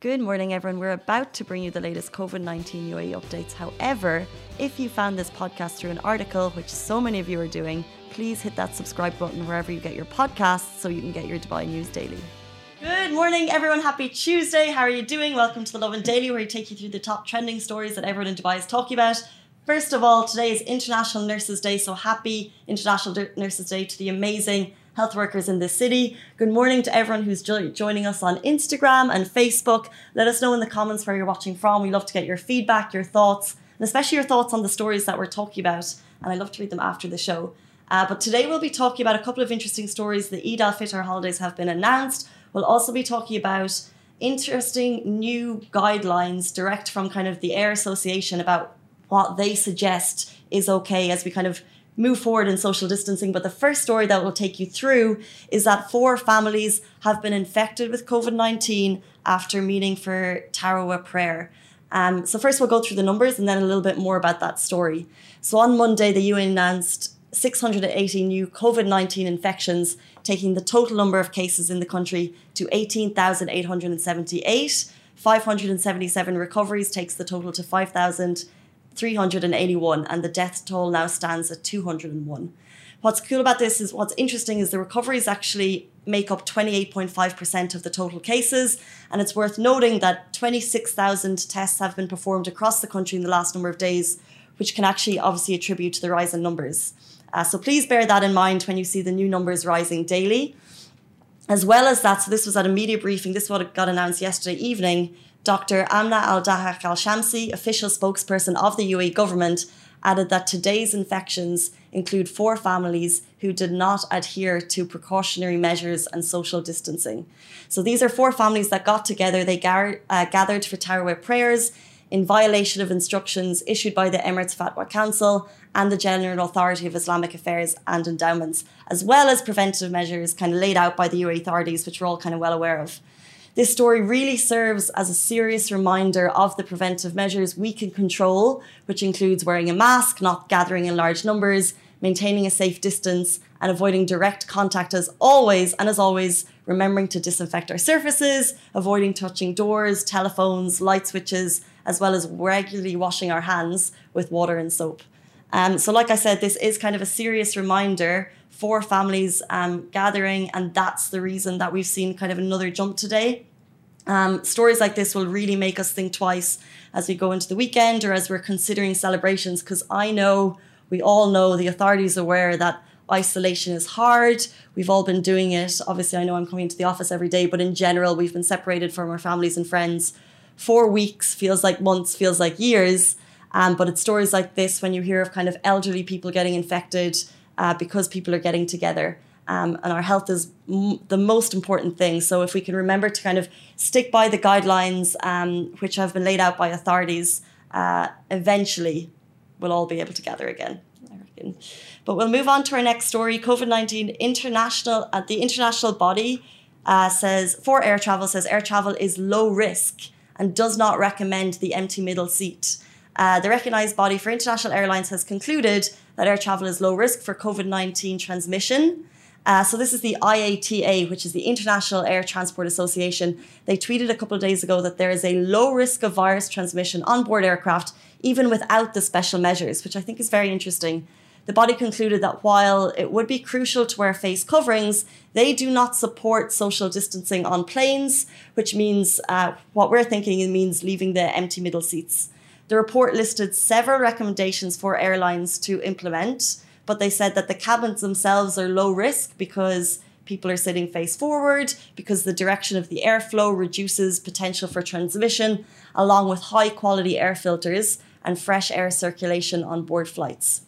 Good morning, everyone. We're about to bring you the latest COVID 19 UAE updates. However, if you found this podcast through an article, which so many of you are doing, please hit that subscribe button wherever you get your podcasts so you can get your Dubai news daily. Good morning, everyone. Happy Tuesday. How are you doing? Welcome to the Lovin Daily, where we take you through the top trending stories that everyone in Dubai is talking about. First of all, today is International Nurses Day, so happy International Nurses Day to the amazing health workers in this city. Good morning to everyone who's jo- joining us on Instagram and Facebook. Let us know in the comments where you're watching from. We love to get your feedback, your thoughts, and especially your thoughts on the stories that we're talking about. And I love to read them after the show. Uh, but today we'll be talking about a couple of interesting stories. The Eid al Fitr holidays have been announced. We'll also be talking about interesting new guidelines direct from kind of the Air Association about what they suggest is okay as we kind of move forward in social distancing. But the first story that will take you through is that four families have been infected with COVID 19 after meeting for Taraweeh prayer. Um, so, first, we'll go through the numbers and then a little bit more about that story. So, on Monday, the UAE announced 680 new COVID 19 infections, taking the total number of cases in the country to 18,878. 577 recoveries takes the total to 5,000. 381 and the death toll now stands at 201. What's cool about this is what's interesting is the recoveries actually make up 28.5% of the total cases. And it's worth noting that 26,000 tests have been performed across the country in the last number of days, which can actually obviously attribute to the rise in numbers. Uh, so please bear that in mind when you see the new numbers rising daily. As well as that, so this was at a media briefing, this is what got announced yesterday evening. Dr. Amna Al Dahak Al Shamsi, official spokesperson of the UAE government, added that today's infections include four families who did not adhere to precautionary measures and social distancing. So these are four families that got together, they gar- uh, gathered for Taraweeh prayers in violation of instructions issued by the Emirates Fatwa Council and the General Authority of Islamic Affairs and Endowments, as well as preventive measures kind of laid out by the UAE authorities, which we're all kind of well aware of. This story really serves as a serious reminder of the preventive measures we can control, which includes wearing a mask, not gathering in large numbers, maintaining a safe distance, and avoiding direct contact as always. And as always, remembering to disinfect our surfaces, avoiding touching doors, telephones, light switches, as well as regularly washing our hands with water and soap. Um, so, like I said, this is kind of a serious reminder for families um, gathering, and that's the reason that we've seen kind of another jump today. Um, stories like this will really make us think twice as we go into the weekend or as we're considering celebrations, because I know we all know the authorities are aware that isolation is hard. We've all been doing it. Obviously, I know I'm coming to the office every day, but in general, we've been separated from our families and friends. Four weeks feels like months, feels like years. Um, but it's stories like this when you hear of kind of elderly people getting infected uh, because people are getting together. Um, and our health is m- the most important thing. So if we can remember to kind of stick by the guidelines um, which have been laid out by authorities, uh, eventually we'll all be able to gather again. But we'll move on to our next story. COVID nineteen international uh, the international body uh, says for air travel says air travel is low risk and does not recommend the empty middle seat. Uh, the recognised body for international airlines has concluded that air travel is low risk for COVID 19 transmission. Uh, so, this is the IATA, which is the International Air Transport Association. They tweeted a couple of days ago that there is a low risk of virus transmission on board aircraft, even without the special measures, which I think is very interesting. The body concluded that while it would be crucial to wear face coverings, they do not support social distancing on planes, which means uh, what we're thinking means leaving the empty middle seats. The report listed several recommendations for airlines to implement, but they said that the cabins themselves are low risk because people are sitting face forward, because the direction of the airflow reduces potential for transmission, along with high quality air filters and fresh air circulation on board flights.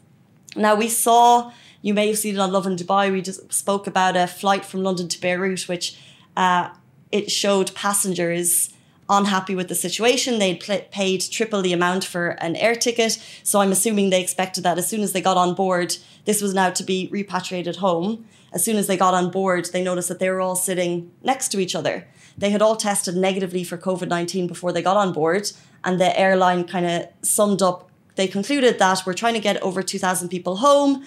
Now, we saw, you may have seen it on Lovin Dubai, we just spoke about a flight from London to Beirut, which uh, it showed passengers unhappy with the situation. They'd pl- paid triple the amount for an air ticket. So I'm assuming they expected that as soon as they got on board, this was now to be repatriated home. As soon as they got on board, they noticed that they were all sitting next to each other. They had all tested negatively for COVID 19 before they got on board. And the airline kind of summed up, they concluded that we're trying to get over 2,000 people home.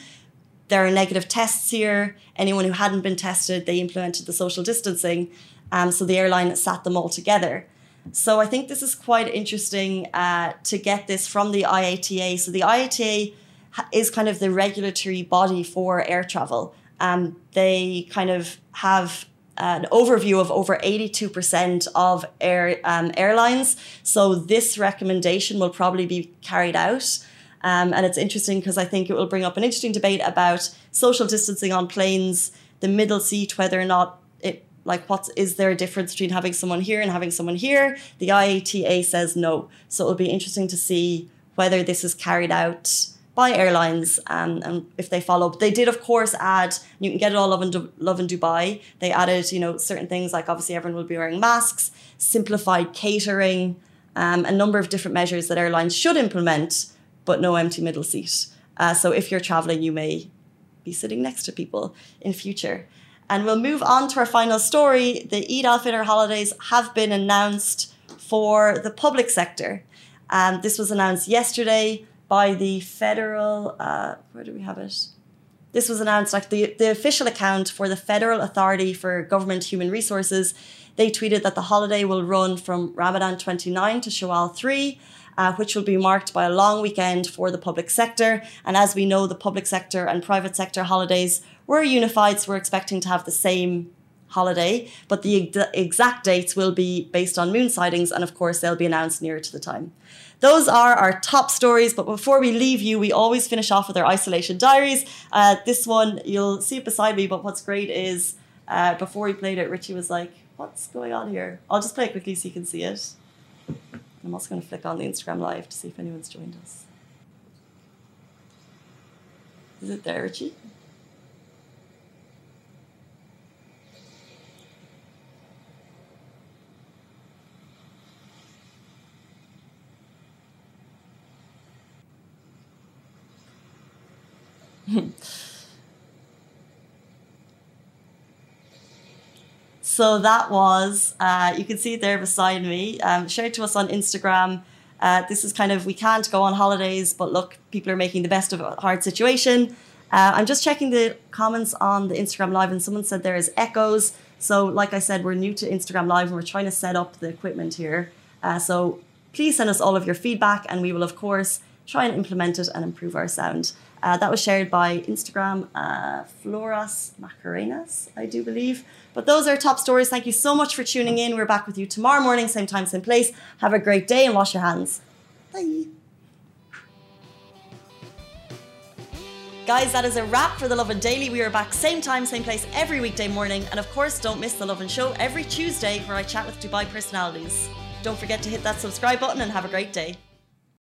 There are negative tests here. Anyone who hadn't been tested, they implemented the social distancing. Um, so the airline sat them all together. So I think this is quite interesting uh, to get this from the IATA. So the IATA is kind of the regulatory body for air travel. Um, they kind of have an overview of over 82% of air um, airlines. So this recommendation will probably be carried out. Um, and it's interesting because I think it will bring up an interesting debate about social distancing on planes, the middle seat, whether or not like what is there a difference between having someone here and having someone here? The IATA says no. So it'll be interesting to see whether this is carried out by airlines and if they follow. But they did, of course, add, you can get it all Lovin, du- Lovin Dubai. They added, you know, certain things like obviously everyone will be wearing masks, simplified catering, um, a number of different measures that airlines should implement, but no empty middle seat. Uh, so if you're traveling, you may be sitting next to people in future. And we'll move on to our final story. The Eid al-Fitr holidays have been announced for the public sector. Um, this was announced yesterday by the federal, uh, where do we have it? This was announced like the, the official account for the Federal Authority for Government Human Resources. They tweeted that the holiday will run from Ramadan 29 to Shawwal 3, uh, which will be marked by a long weekend for the public sector. And as we know, the public sector and private sector holidays were unified, so we're expecting to have the same holiday, but the exact dates will be based on moon sightings, and of course, they'll be announced nearer to the time. Those are our top stories, but before we leave you, we always finish off with our isolation diaries. Uh, this one, you'll see it beside me, but what's great is uh, before we played it, Richie was like, What's going on here? I'll just play it quickly so you can see it. I'm also going to flick on the Instagram live to see if anyone's joined us. Is it there, Richie? so that was, uh, you can see there beside me. Um, share it to us on Instagram. Uh, this is kind of, we can't go on holidays, but look, people are making the best of a hard situation. Uh, I'm just checking the comments on the Instagram Live, and someone said there is echoes. So, like I said, we're new to Instagram Live and we're trying to set up the equipment here. Uh, so, please send us all of your feedback, and we will, of course, try and implement it and improve our sound. Uh, that was shared by Instagram, uh, Floras Macarenas, I do believe. But those are top stories. Thank you so much for tuning in. We're back with you tomorrow morning, same time, same place. Have a great day and wash your hands. Bye. Guys, that is a wrap for the Lovin Daily. We are back same time, same place every weekday morning. And of course, don't miss the Lovin Show every Tuesday where I chat with Dubai personalities. Don't forget to hit that subscribe button and have a great day.